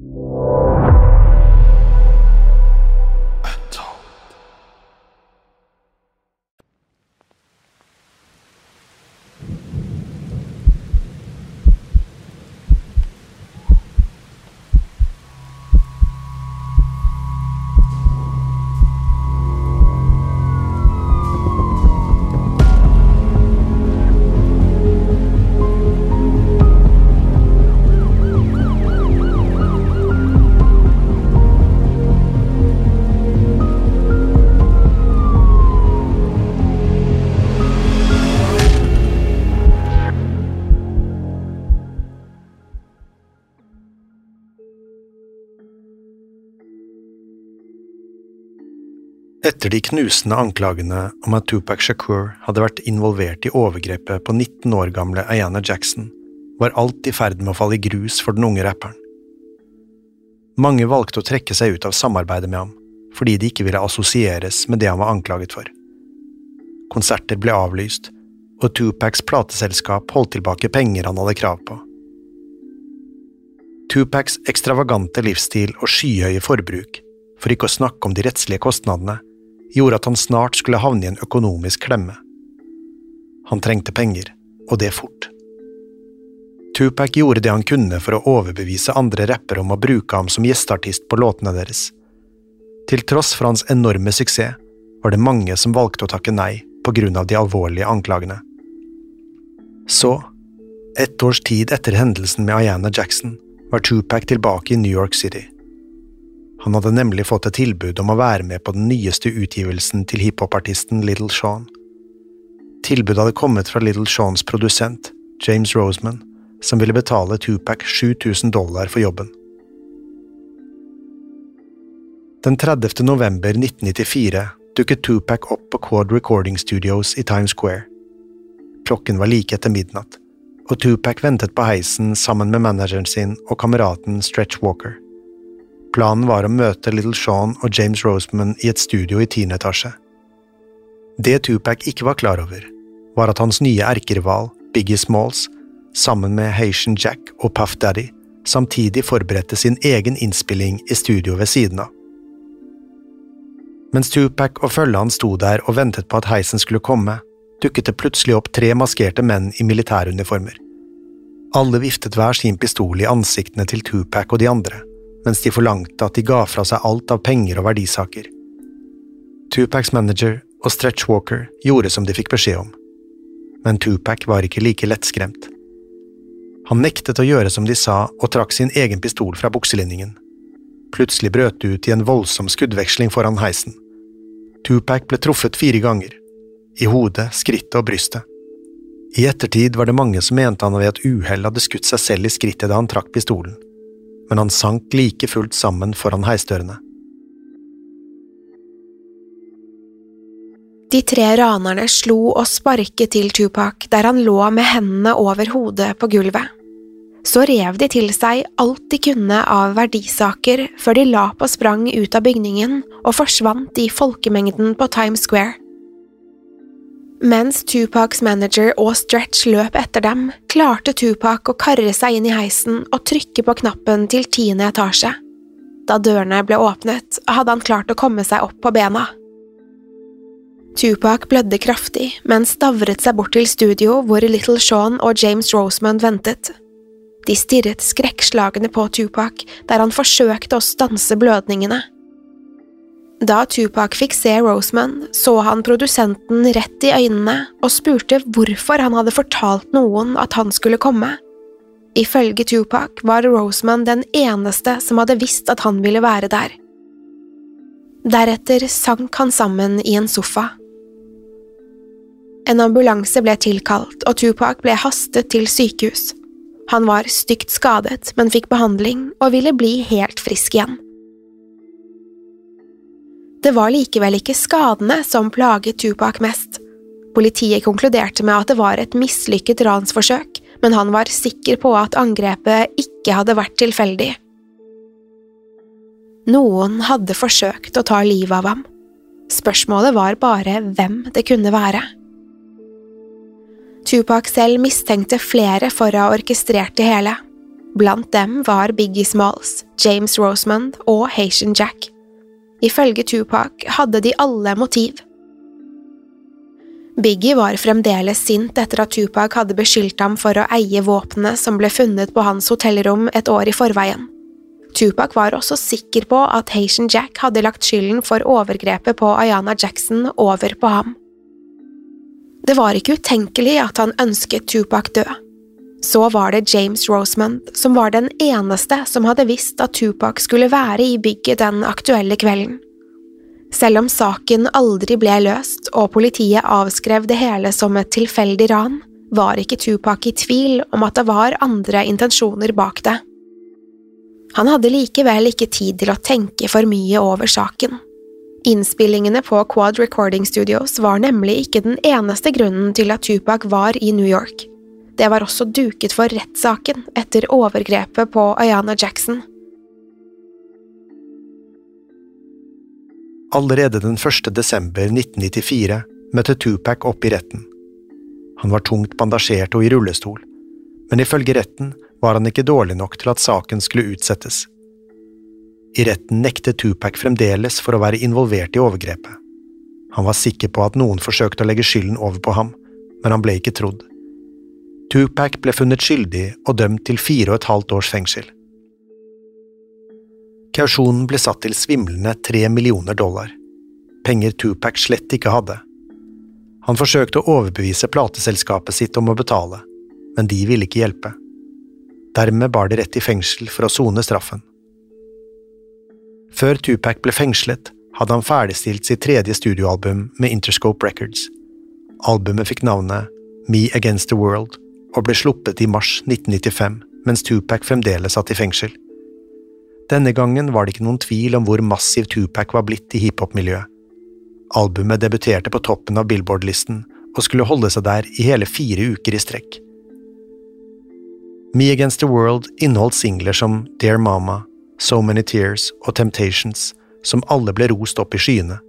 you. Etter de knusende anklagene om at Tupac Shakur hadde vært involvert i overgrepet på 19 år gamle Ayana Jackson, var alt i ferd med å falle i grus for den unge rapperen. Mange valgte å trekke seg ut av samarbeidet med ham, fordi de ikke ville assosieres med det han var anklaget for. Konserter ble avlyst, og Tupacs plateselskap holdt tilbake penger han hadde krav på. Tupacs ekstravagante livsstil og skyhøye forbruk, for ikke å snakke om de rettslige kostnadene, gjorde at han snart skulle havne i en økonomisk klemme. Han trengte penger, og det fort. Tupac gjorde det han kunne for å overbevise andre rappere om å bruke ham som gjesteartist på låtene deres. Til tross for hans enorme suksess var det mange som valgte å takke nei på grunn av de alvorlige anklagene. Så, ett års tid etter hendelsen med Ayana Jackson, var Tupac tilbake i New York City. Han hadde nemlig fått et tilbud om å være med på den nyeste utgivelsen til hiphopartisten Little Sean. Tilbudet hadde kommet fra Little Seans produsent, James Roseman, som ville betale Tupac 7000 dollar for jobben. Den 30. november 1994 dukket Tupac opp på Quad Recording Studios i Times Square. Klokken var like etter midnatt, og Tupac ventet på heisen sammen med manageren sin og kameraten Stretch Walker. Planen var å møte Little Sean og James Roseman i et studio i tiende etasje. Det Tupac ikke var klar over, var at hans nye erkerival, Biggie Smalls, sammen med Haitian Jack og Puff Daddy, samtidig forberedte sin egen innspilling i studio ved siden av. Mens Tupac og følget hans sto der og ventet på at heisen skulle komme, dukket det plutselig opp tre maskerte menn i militæruniformer. Alle viftet hver sin pistol i ansiktene til Tupac og de andre mens de forlangte at de ga fra seg alt av penger og verdisaker. Tupacs manager og Stretch Walker gjorde som de fikk beskjed om, men Tupac var ikke like lettskremt. Han nektet å gjøre som de sa og trakk sin egen pistol fra bukselinningen. Plutselig brøt det ut i en voldsom skuddveksling foran heisen. Tupac ble truffet fire ganger, i hodet, skrittet og brystet. I ettertid var det mange som mente han ved et uhell hadde skutt seg selv i skrittet da han trakk pistolen men han sank like fullt sammen foran heisdørene. De tre ranerne slo og sparket til Tupac der han lå med hendene over hodet på gulvet. så rev de til seg alt de kunne av verdisaker før de la på sprang ut av bygningen og forsvant i folkemengden på Times Square. Mens Tupacs manager og Stretch løp etter dem, klarte Tupac å karre seg inn i heisen og trykke på knappen til tiende etasje. Da dørene ble åpnet, hadde han klart å komme seg opp på bena. Tupac blødde kraftig, men stavret seg bort til studio hvor Little Sean og James Rosemond ventet. De stirret skrekkslagne på Tupac der han forsøkte å stanse blødningene. Da Tupac fikk se Roseman, så han produsenten rett i øynene og spurte hvorfor han hadde fortalt noen at han skulle komme. Ifølge Tupac var Roseman den eneste som hadde visst at han ville være der. Deretter sank han sammen i en sofa. En ambulanse ble tilkalt, og Tupac ble hastet til sykehus. Han var stygt skadet, men fikk behandling og ville bli helt frisk igjen. Det var likevel ikke skadene som plaget Tupac mest. Politiet konkluderte med at det var et mislykket ransforsøk, men han var sikker på at angrepet ikke hadde vært tilfeldig. Noen hadde forsøkt å ta livet av ham. Spørsmålet var bare hvem det kunne være. Tupac selv mistenkte flere for å ha orkestrert det hele. Blant dem var Biggie Smalls, James Rosemond og Haitian Jack. Ifølge Tupac hadde de alle motiv. Biggie var fremdeles sint etter at Tupac hadde beskyldt ham for å eie våpenet som ble funnet på hans hotellrom et år i forveien. Tupac var også sikker på at Haitian Jack hadde lagt skylden for overgrepet på Ayana Jackson over på ham. Det var ikke utenkelig at han ønsket Tupac død. Så var det James Rosemond som var den eneste som hadde visst at Tupac skulle være i bygget den aktuelle kvelden. Selv om saken aldri ble løst og politiet avskrev det hele som et tilfeldig ran, var ikke Tupac i tvil om at det var andre intensjoner bak det. Han hadde likevel ikke tid til å tenke for mye over saken. Innspillingene på Quad Recording Studios var nemlig ikke den eneste grunnen til at Tupac var i New York. Det var også duket for rettssaken etter overgrepet på Ayana Jackson. Allerede den 1. desember 1994 møtte Tupac opp i retten. Han var tungt bandasjert og i rullestol, men ifølge retten var han ikke dårlig nok til at saken skulle utsettes. I retten nektet Tupac fremdeles for å være involvert i overgrepet. Han var sikker på at noen forsøkte å legge skylden over på ham, men han ble ikke trodd. Tupac ble funnet skyldig og dømt til fire og et halvt års fengsel. Kausjonen ble satt til svimlende tre millioner dollar, penger Tupac slett ikke hadde. Han forsøkte å overbevise plateselskapet sitt om å betale, men de ville ikke hjelpe. Dermed bar de rett i fengsel for å sone straffen. Før Tupac ble fengslet, hadde han ferdigstilt sitt tredje studioalbum med Interscope Records. Albumet fikk navnet Me Against the World og ble sluppet i mars 1995, mens Tupac fremdeles satt i fengsel. Denne gangen var det ikke noen tvil om hvor massiv Tupac var blitt i hiphop-miljøet. Albumet debuterte på toppen av Billboard-listen og skulle holde seg der i hele fire uker i strekk. Me Against the World inneholdt singler som Dear Mama, So Many Tears og Temptations, som alle ble rost opp i skyene.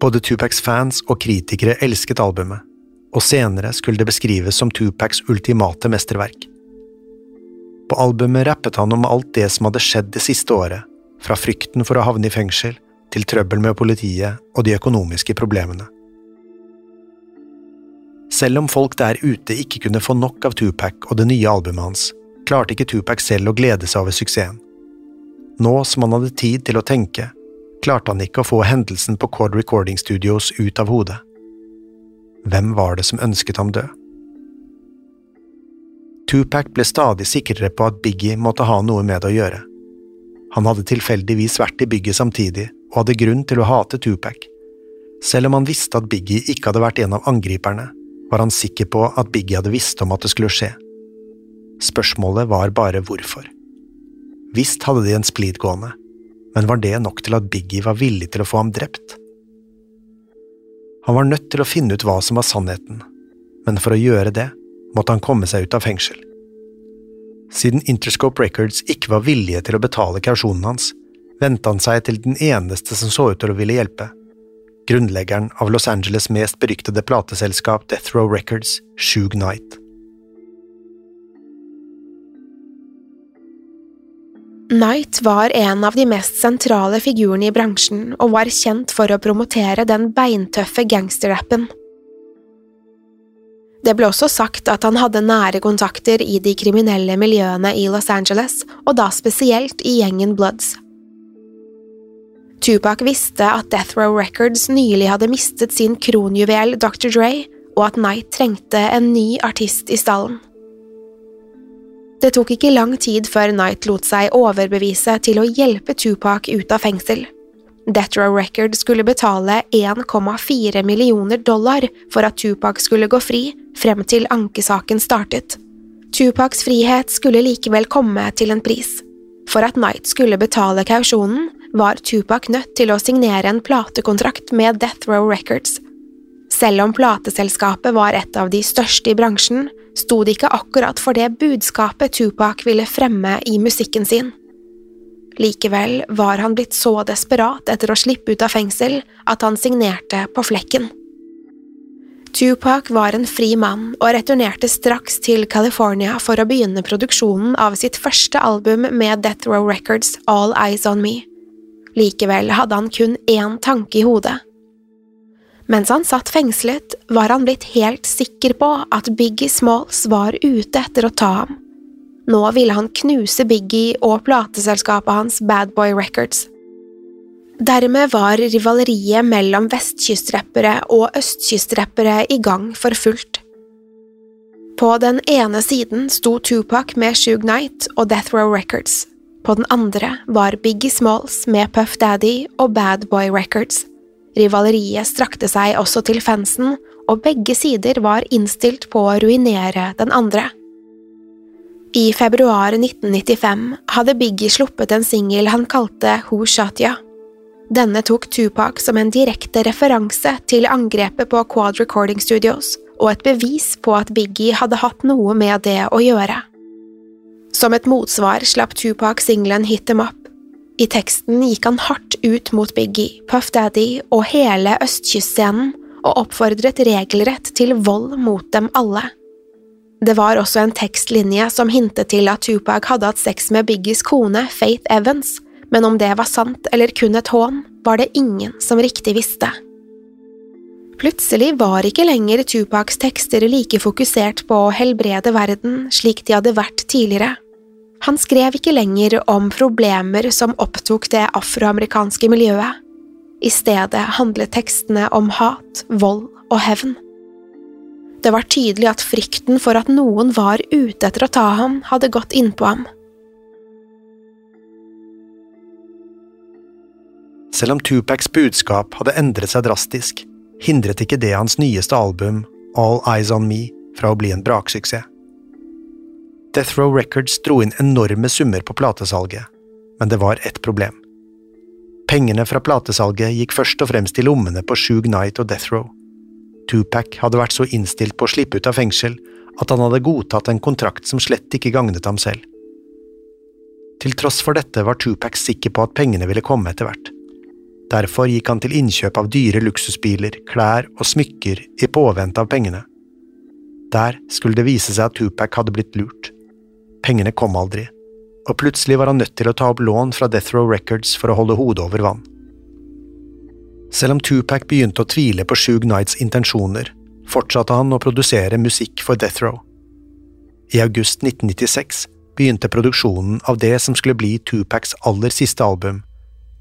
Både Tupacs fans og kritikere elsket albumet, og senere skulle det beskrives som Tupacs ultimate mesterverk. På albumet rappet han om alt det som hadde skjedd det siste året, fra frykten for å havne i fengsel til trøbbel med politiet og de økonomiske problemene. Selv om folk der ute ikke kunne få nok av Tupac og det nye albumet hans, klarte ikke Tupac selv å glede seg over suksessen. Nå som han hadde tid til å tenke, klarte han ikke å få hendelsen på Cord Recording Studios ut av hodet. Hvem var det som ønsket ham død? Tupac ble stadig sikrere på at Biggie måtte ha noe med det å gjøre. Han hadde tilfeldigvis vært i bygget samtidig og hadde grunn til å hate Tupac. Selv om han visste at Biggie ikke hadde vært en av angriperne, var han sikker på at Biggie hadde visst om at det skulle skje. Spørsmålet var bare hvorfor. Visst hadde de en splid gående, men var det nok til at Biggie var villig til å få ham drept? Han var nødt til å finne ut hva som var sannheten, men for å gjøre det måtte han komme seg ut av fengsel. Siden Interscope Records ikke var villige til å betale kausjonen hans, vendte han seg til den eneste som så ut til å ville hjelpe, grunnleggeren av Los Angeles' mest beryktede plateselskap Death Row Records, Shug Knight. Knight var en av de mest sentrale figurene i bransjen og var kjent for å promotere den beintøffe gangsterrappen. Det ble også sagt at han hadde nære kontakter i de kriminelle miljøene i Los Angeles, og da spesielt i gjengen Bloods. Tupac visste at Death Row Records nylig hadde mistet sin kronjuvel Dr. Dre, og at Knight trengte en ny artist i stallen. Det tok ikke lang tid før Knight lot seg overbevise til å hjelpe Tupac ut av fengsel. Death Row Records skulle betale 1,4 millioner dollar for at Tupac skulle gå fri frem til ankesaken startet. Tupacs frihet skulle likevel komme til en pris. For at Knight skulle betale kausjonen, var Tupac nødt til å signere en platekontrakt med Death Row Records. Selv om plateselskapet var et av de største i bransjen, sto det ikke akkurat for det budskapet Tupac ville fremme i musikken sin. Likevel var han blitt så desperat etter å slippe ut av fengsel at han signerte på flekken. Tupac var en fri mann og returnerte straks til California for å begynne produksjonen av sitt første album med Death Row Records, All Eyes On Me. Likevel hadde han kun én tanke i hodet mens han satt fengslet, var han blitt helt sikker på at Biggie Smalls var ute etter å ta ham. Nå ville han knuse Biggie og plateselskapet hans Bad Boy Records. Dermed var rivaleriet mellom vestkystreppere og østkystreppere i gang for fullt. På den ene siden sto Tupac med Shug Knight og Death Row Records. På den andre var Biggie Smalls med Puff Daddy og Bad Boy Records. Rivaleriet strakte seg også til fansen, og begge sider var innstilt på å ruinere den andre. I februar 1995 hadde Biggie sluppet en singel han kalte Who Shot. Denne tok Tupac som en direkte referanse til angrepet på Quad Recording Studios, og et bevis på at Biggie hadde hatt noe med det å gjøre. Som et motsvar slapp Tupac singelen Hit Em Up, i teksten gikk han hardt ut mot Biggie, Puff Daddy og hele østkystscenen og oppfordret regelrett til vold mot dem alle. Det var også en tekstlinje som hintet til at Tupac hadde hatt sex med Biggies kone, Faith Evans, men om det var sant eller kun et hån, var det ingen som riktig visste. Plutselig var ikke lenger Tupacs tekster like fokusert på å helbrede verden slik de hadde vært tidligere. Han skrev ikke lenger om problemer som opptok det afroamerikanske miljøet. I stedet handlet tekstene om hat, vold og hevn. Det var tydelig at frykten for at noen var ute etter å ta ham, hadde gått innpå ham. Selv om Tupacs budskap hadde endret seg drastisk, hindret ikke det hans nyeste album, All Eyes On Me, fra å bli en braksuksess. Death Row Records dro inn enorme summer på platesalget, men det var ett problem. Pengene fra platesalget gikk først og fremst i lommene på Shug Knight og Death Row. Tupac hadde vært så innstilt på å slippe ut av fengsel at han hadde godtatt en kontrakt som slett ikke gagnet ham selv. Til tross for dette var Tupac sikker på at pengene ville komme etter hvert. Derfor gikk han til innkjøp av dyre luksusbiler, klær og smykker i påvente av pengene. Der skulle det vise seg at Tupac hadde blitt lurt. Pengene kom aldri, og plutselig var han nødt til å ta opp lån fra Death Row Records for å holde hodet over vann. Selv om Tupac begynte å tvile på Shug Knights intensjoner, fortsatte han å produsere musikk for Death Row. I august 1996 begynte produksjonen av det som skulle bli Tupacs aller siste album,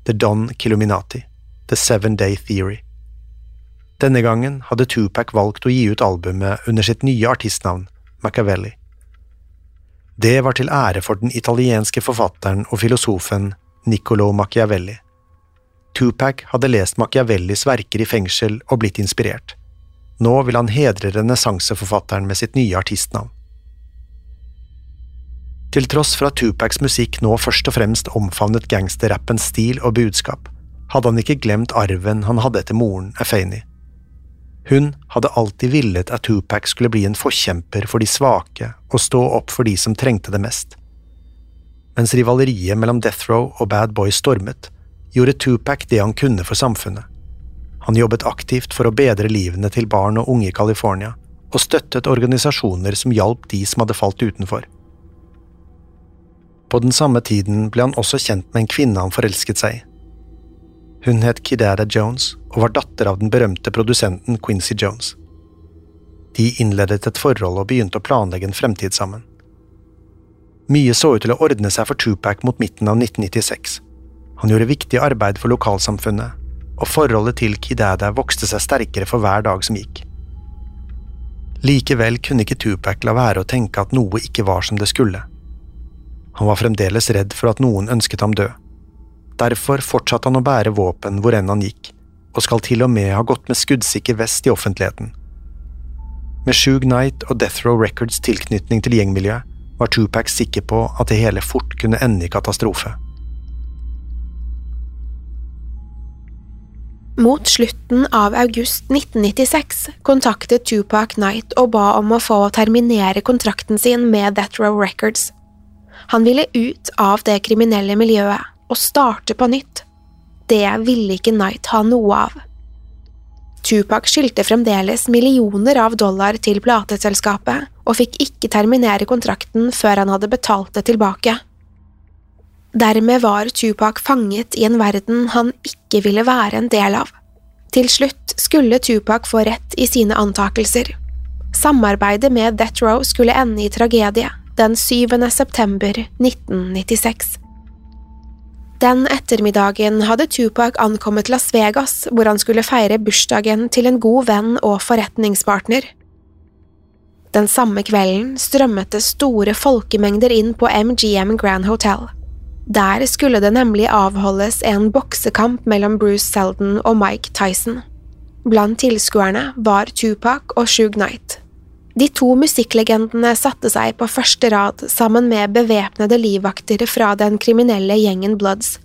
The Don Kilominati, The Seven Day Theory. Denne gangen hadde Tupac valgt å gi ut albumet under sitt nye artistnavn, Machiavelli. Det var til ære for den italienske forfatteren og filosofen Niccolo Machiavelli. Tupac hadde lest Machiavellis verker i fengsel og blitt inspirert. Nå vil han hedre renessanseforfatteren med sitt nye artistnavn. Til tross for at Tupacs musikk nå først og fremst omfavnet gangsterrappens stil og budskap, hadde han ikke glemt arven han hadde etter moren, Afeni. Hun hadde alltid villet at Tupac skulle bli en forkjemper for de svake og stå opp for de som trengte det mest. Mens rivaleriet mellom Death Row og Bad Boy stormet, gjorde Tupac det han kunne for samfunnet. Han jobbet aktivt for å bedre livene til barn og unge i California, og støttet organisasjoner som hjalp de som hadde falt utenfor. På den samme tiden ble han også kjent med en kvinne han forelsket seg i. Hun het Kidada Jones og var datter av den berømte produsenten Quincy Jones. De innledet et forhold og begynte å planlegge en fremtid sammen. Mye så ut til å ordne seg for Tupac mot midten av 1996. Han gjorde viktig arbeid for lokalsamfunnet, og forholdet til Kidada vokste seg sterkere for hver dag som gikk. Likevel kunne ikke Tupac la være å tenke at noe ikke var som det skulle. Han var fremdeles redd for at noen ønsket ham død. Derfor fortsatte han å bære våpen hvor enn han gikk, og skal til og med ha gått med skuddsikker vest i offentligheten. Med Shug Knight og Death Row Records tilknytning til gjengmiljøet var Tupac sikker på at det hele fort kunne ende i katastrofe. Mot slutten av august 1996 kontaktet Tupac Knight og ba om å få terminere kontrakten sin med Death Row Records han ville ut av det kriminelle miljøet og starte på nytt. Det ville ikke Knight ha noe av. Tupac skyldte fremdeles millioner av dollar til plateselskapet og fikk ikke terminere kontrakten før han hadde betalt det tilbake. Dermed var Tupac fanget i en verden han ikke ville være en del av. Til slutt skulle Tupac få rett i sine antakelser. Samarbeidet med Death Row skulle ende i tragedie, den 7. september 1996. Den ettermiddagen hadde Tupac ankommet Las Vegas, hvor han skulle feire bursdagen til en god venn og forretningspartner. Den samme kvelden strømmet det store folkemengder inn på MGM Grand Hotel. Der skulle det nemlig avholdes en boksekamp mellom Bruce Seldon og Mike Tyson. Blant tilskuerne var Tupac og Shug Knight. De to musikklegendene satte seg på første rad sammen med bevæpnede livvakter fra den kriminelle gjengen Bloods.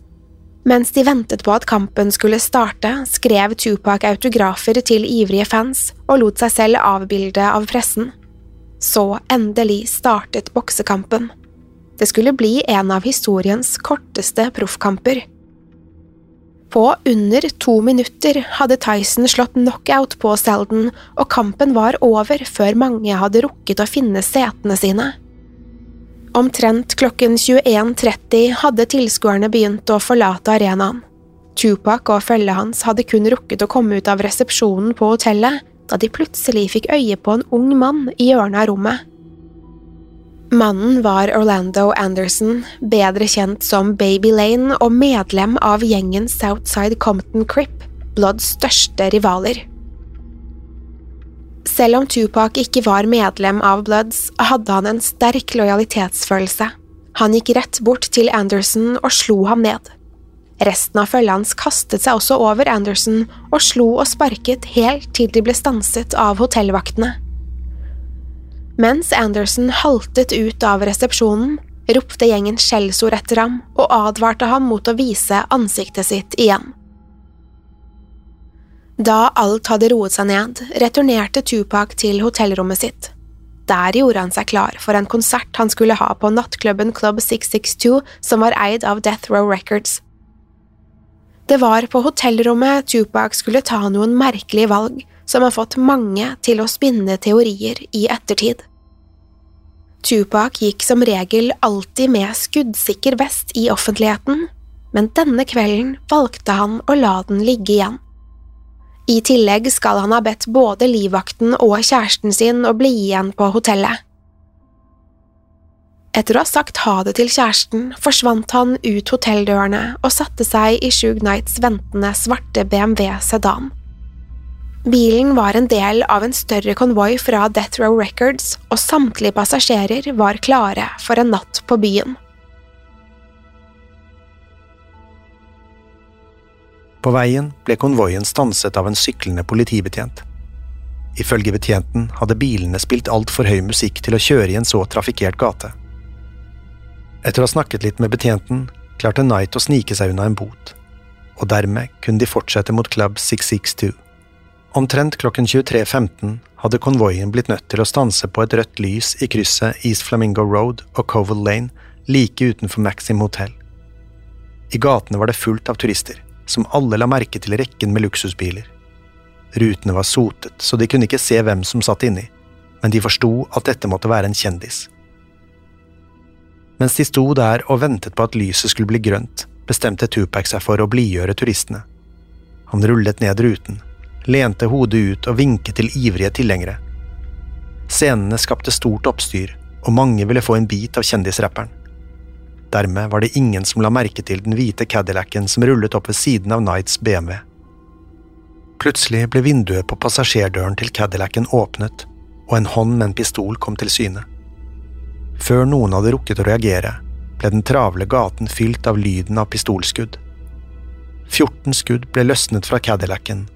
Mens de ventet på at kampen skulle starte, skrev Tupac autografer til ivrige fans og lot seg selv avbilde av pressen. Så endelig startet boksekampen. Det skulle bli en av historiens korteste proffkamper. På under to minutter hadde Tyson slått knockout på Selden, og kampen var over før mange hadde rukket å finne setene sine. Omtrent klokken 21.30 hadde tilskuerne begynt å forlate arenaen. Tupac og følget hans hadde kun rukket å komme ut av resepsjonen på hotellet da de plutselig fikk øye på en ung mann i hjørnet av rommet. Mannen var Orlando Anderson, bedre kjent som Baby Lane og medlem av gjengen Southside Compton Crip, Bloods største rivaler. Selv om Tupac ikke var medlem av Bloods, hadde han en sterk lojalitetsfølelse. Han gikk rett bort til Anderson og slo ham ned. Resten av følget hans kastet seg også over Anderson og slo og sparket helt til de ble stanset av hotellvaktene. Mens Anderson haltet ut av resepsjonen, ropte gjengen skjellsord etter ham og advarte ham mot å vise ansiktet sitt igjen. Da alt hadde roet seg ned, returnerte Tupac til hotellrommet sitt. Der gjorde han seg klar for en konsert han skulle ha på nattklubben Club 662, som var eid av Death Row Records. Det var på hotellrommet Tupac skulle ta noen merkelige valg som har fått mange til å spinne teorier i ettertid. Tupac gikk som regel alltid med skuddsikker vest i offentligheten, men denne kvelden valgte han å la den ligge igjen. I tillegg skal han ha bedt både livvakten og kjæresten sin å bli igjen på hotellet. Etter å ha sagt ha det til kjæresten, forsvant han ut hotelldørene og satte seg i Shug Knights ventende svarte BMW sedan. Bilen var en del av en større konvoi fra Death Row Records, og samtlige passasjerer var klare for en natt på byen. På veien ble konvoien stanset av en syklende politibetjent. Ifølge betjenten hadde bilene spilt altfor høy musikk til å kjøre i en så trafikkert gate. Etter å ha snakket litt med betjenten, klarte Knight å snike seg unna en bot, og dermed kunne de fortsette mot Club 662. Omtrent klokken 23.15 hadde konvoien blitt nødt til å stanse på et rødt lys i krysset East Flamingo Road og Covell Lane like utenfor Maxim Hotel. I gatene var det fullt av turister, som alle la merke til rekken med luksusbiler. Rutene var sotet, så de kunne ikke se hvem som satt inni, men de forsto at dette måtte være en kjendis. Mens de sto der og ventet på at lyset skulle bli grønt, bestemte Tupac seg for å blidgjøre turistene. Han rullet ned ruten, lente hodet ut og vinket til ivrige tilhengere. Scenene skapte stort oppstyr, og mange ville få en bit av kjendisrapperen. Dermed var det ingen som la merke til den hvite Cadillacen som rullet opp ved siden av Knights BMW. Plutselig ble vinduet på passasjerdøren til Cadillacen åpnet, og en hånd med en pistol kom til syne. Før noen hadde rukket å reagere, ble den travle gaten fylt av lyden av pistolskudd. 14 skudd ble løsnet fra Cadillacen,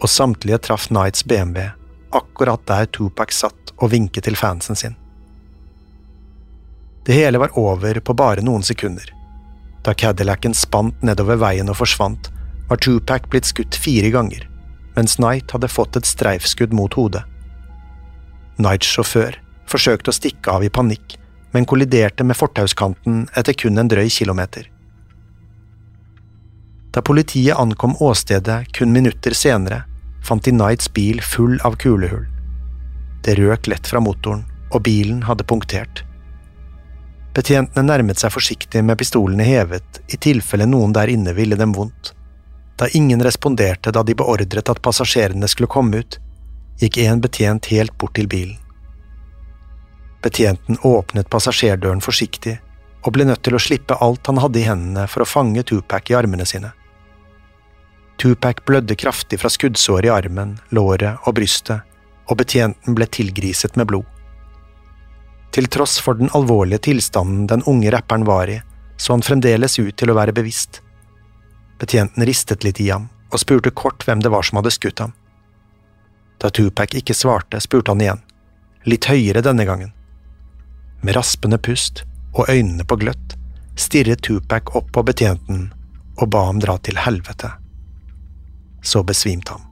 og samtlige traff Knights BMW akkurat der Tupac satt og vinket til fansen sin. Det hele var over på bare noen sekunder. Da Cadillacen spant nedover veien og forsvant, var Tupac blitt skutt fire ganger, mens Knight hadde fått et streifskudd mot hodet. Knights sjåfør forsøkte å stikke av i panikk, men kolliderte med fortauskanten etter kun en drøy kilometer. Da politiet ankom åstedet kun minutter senere, fant de Knights bil full av kulehull. Det røk lett fra motoren, og bilen hadde punktert. Betjentene nærmet seg forsiktig med pistolene hevet i tilfelle noen der inne ville dem vondt. Da ingen responderte da de beordret at passasjerene skulle komme ut, gikk en betjent helt bort til bilen. Betjenten åpnet passasjerdøren forsiktig og ble nødt til å slippe alt han hadde i hendene for å fange Tupac i armene sine. Tupac blødde kraftig fra skuddsår i armen, låret og brystet, og betjenten ble tilgriset med blod. Til tross for den alvorlige tilstanden den unge rapperen var i, så han fremdeles ut til å være bevisst. Betjenten ristet litt i ham og spurte kort hvem det var som hadde skutt ham. Da Tupac ikke svarte, spurte han igjen, litt høyere denne gangen. Med raspende pust og øynene på gløtt stirret Tupac opp på betjenten og ba ham dra til helvete så besvimte han.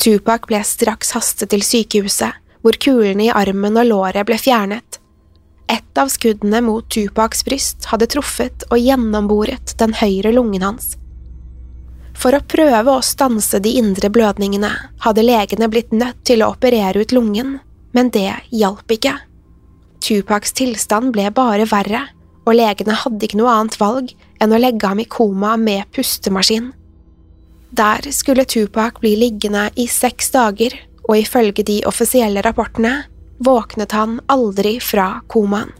Tupac ble straks hastet til sykehuset, hvor kulene i armen og låret ble fjernet. Et av skuddene mot Tupacs bryst hadde truffet og gjennomboret den høyre lungen hans. For å prøve å stanse de indre blødningene hadde legene blitt nødt til å operere ut lungen, men det hjalp ikke. Tupacs tilstand ble bare verre, og legene hadde ikke noe annet valg enn å legge ham i koma med pustemaskin. Der skulle Tupac bli liggende i seks dager, og ifølge de offisielle rapportene våknet han aldri fra komaen.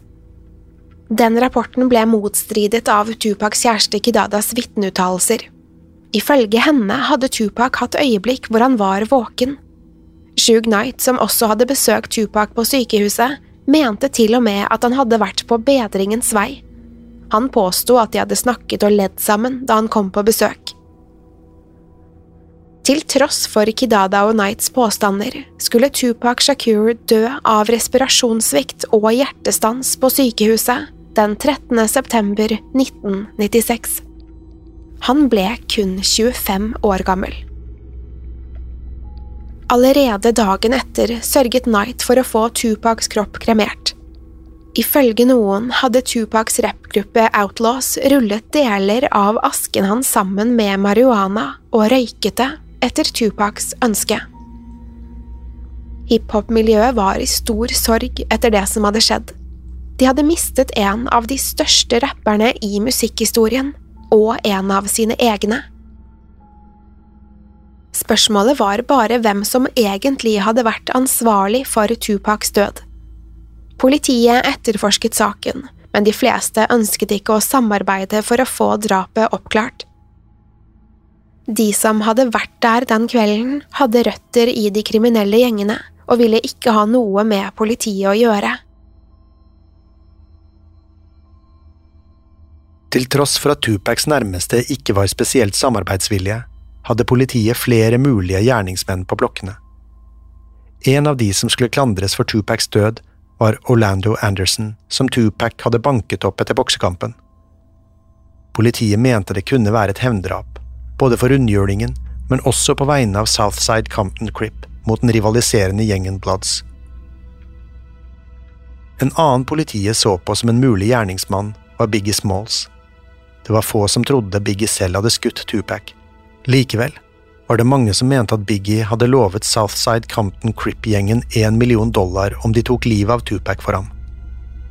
Den rapporten ble motstridet av Tupacs kjæreste Kidadas vitneuttalelser. Ifølge henne hadde Tupac hatt øyeblikk hvor han var våken. Shug Knight, som også hadde besøkt Tupac på sykehuset, mente til og med at han hadde vært på bedringens vei. Han påsto at de hadde snakket og ledd sammen da han kom på besøk. Til tross for Kidada og Knights påstander skulle Tupac Shakur dø av respirasjonssvikt og hjertestans på sykehuset den 13. september 1996. Han ble kun 25 år gammel. Allerede dagen etter sørget Knight for å få Tupacs kropp kremert. Ifølge noen hadde Tupacs rappgruppe Outlaws rullet deler av asken hans sammen med marihuana og røyket det etter Tupacs ønske. Hiphop-miljøet var i stor sorg etter det som hadde skjedd. De hadde mistet en av de største rapperne i musikkhistorien, og en av sine egne. Spørsmålet var bare hvem som egentlig hadde vært ansvarlig for Tupacs død. Politiet etterforsket saken, men de fleste ønsket ikke å samarbeide for å få drapet oppklart. De som hadde vært der den kvelden, hadde røtter i de kriminelle gjengene og ville ikke ha noe med politiet å gjøre. Til tross for at Tupacs nærmeste ikke var spesielt samarbeidsvillige, hadde politiet flere mulige gjerningsmenn på blokkene. En av de som skulle klandres for Tupacs død, var Orlando Anderson, som Tupac hadde banket opp etter boksekampen. Politiet mente det kunne være et hevndrap, både for rundhjulingen, men også på vegne av Southside Compton Crip mot den rivaliserende gjengen Bloods. En annen politiet så på som en mulig gjerningsmann, var Biggie Smalls. Det var få som trodde Biggie selv hadde skutt Tupac. Likevel var det mange som mente at Biggie hadde lovet Southside Compton Crip-gjengen én million dollar om de tok livet av Tupac for ham.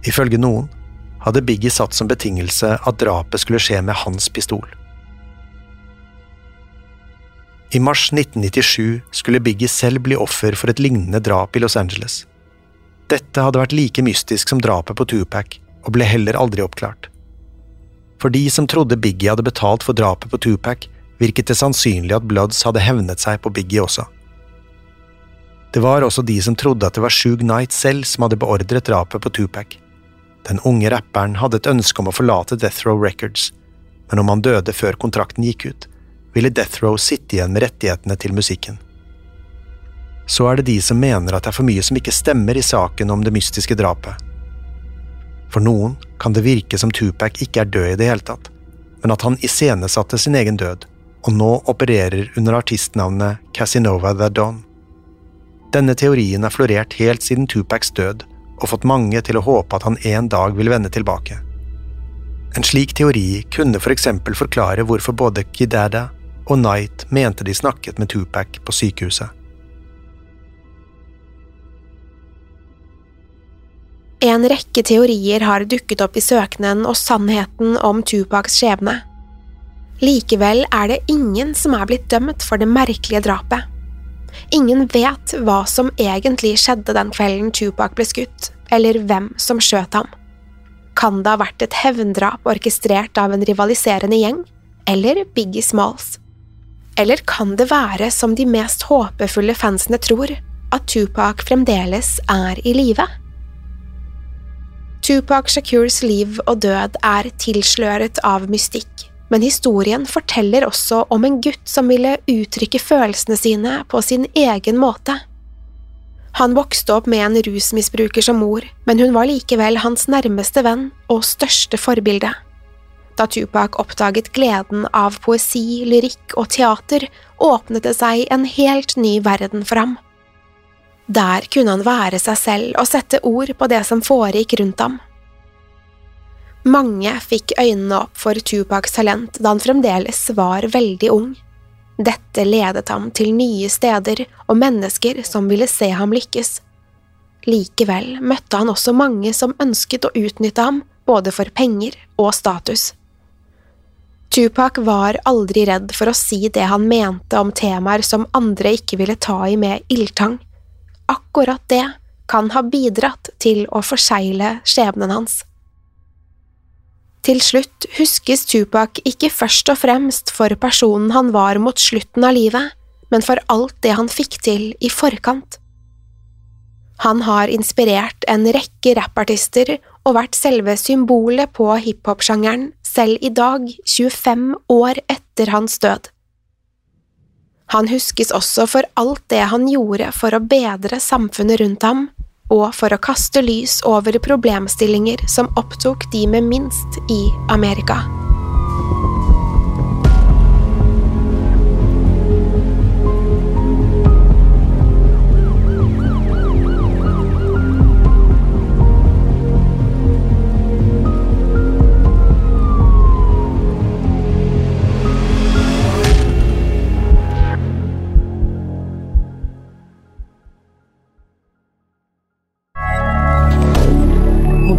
Ifølge noen hadde Biggie satt som betingelse at drapet skulle skje med hans pistol. I mars 1997 skulle Biggie selv bli offer for et lignende drap i Los Angeles. Dette hadde vært like mystisk som drapet på Tupac, og ble heller aldri oppklart. For de som trodde Biggie hadde betalt for drapet på Tupac, virket det sannsynlig at Bloods hadde hevnet seg på Biggie også. Det var også de som trodde at det var Shug Knight selv som hadde beordret drapet på Tupac. Den unge rapperen hadde et ønske om å forlate Death Row Records, men om han døde før kontrakten gikk ut, ville Death Row sitte igjen med rettighetene til musikken så er det de som mener at det er for mye som ikke stemmer i saken om det mystiske drapet. For noen kan det virke som Tupac ikke er død i det hele tatt, men at han iscenesatte sin egen død, og nå opererer under artistnavnet Casinova the Don. Denne teorien har florert helt siden Tupacs død, og fått mange til å håpe at han en dag vil vende tilbake. En slik teori kunne for eksempel forklare hvorfor både Kidada og Knight mente de snakket med Tupac på sykehuset. En rekke teorier har dukket opp i søkenen og sannheten om Tupacs skjebne. Likevel er det ingen som er blitt dømt for det merkelige drapet. Ingen vet hva som egentlig skjedde den kvelden Tupac ble skutt, eller hvem som skjøt ham. Kan det ha vært et hevndrap orkestrert av en rivaliserende gjeng, eller Biggie Smalls? Eller kan det være som de mest håpefulle fansene tror, at Tupac fremdeles er i live? Tupac Shakurs liv og død er tilsløret av mystikk, men historien forteller også om en gutt som ville uttrykke følelsene sine på sin egen måte. Han vokste opp med en rusmisbruker som mor, men hun var likevel hans nærmeste venn og største forbilde. Da Tupac oppdaget gleden av poesi, lyrikk og teater, åpnet det seg en helt ny verden for ham. Der kunne han være seg selv og sette ord på det som foregikk rundt ham. Mange fikk øynene opp for Tupacs talent da han fremdeles var veldig ung. Dette ledet ham til nye steder og mennesker som ville se ham lykkes. Likevel møtte han også mange som ønsket å utnytte ham, både for penger og status. Tupac var aldri redd for å si det han mente om temaer som andre ikke ville ta i med ildtang akkurat det kan ha bidratt til å forsegle skjebnen hans. Til slutt huskes Tupac ikke først og fremst for personen han var mot slutten av livet, men for alt det han fikk til i forkant. Han har inspirert en rekke rappartister og vært selve symbolet på hiphop-sjangeren selv i dag, 25 år etter hans død. Han huskes også for alt det han gjorde for å bedre samfunnet rundt ham, og for å kaste lys over problemstillinger som opptok de med minst i Amerika.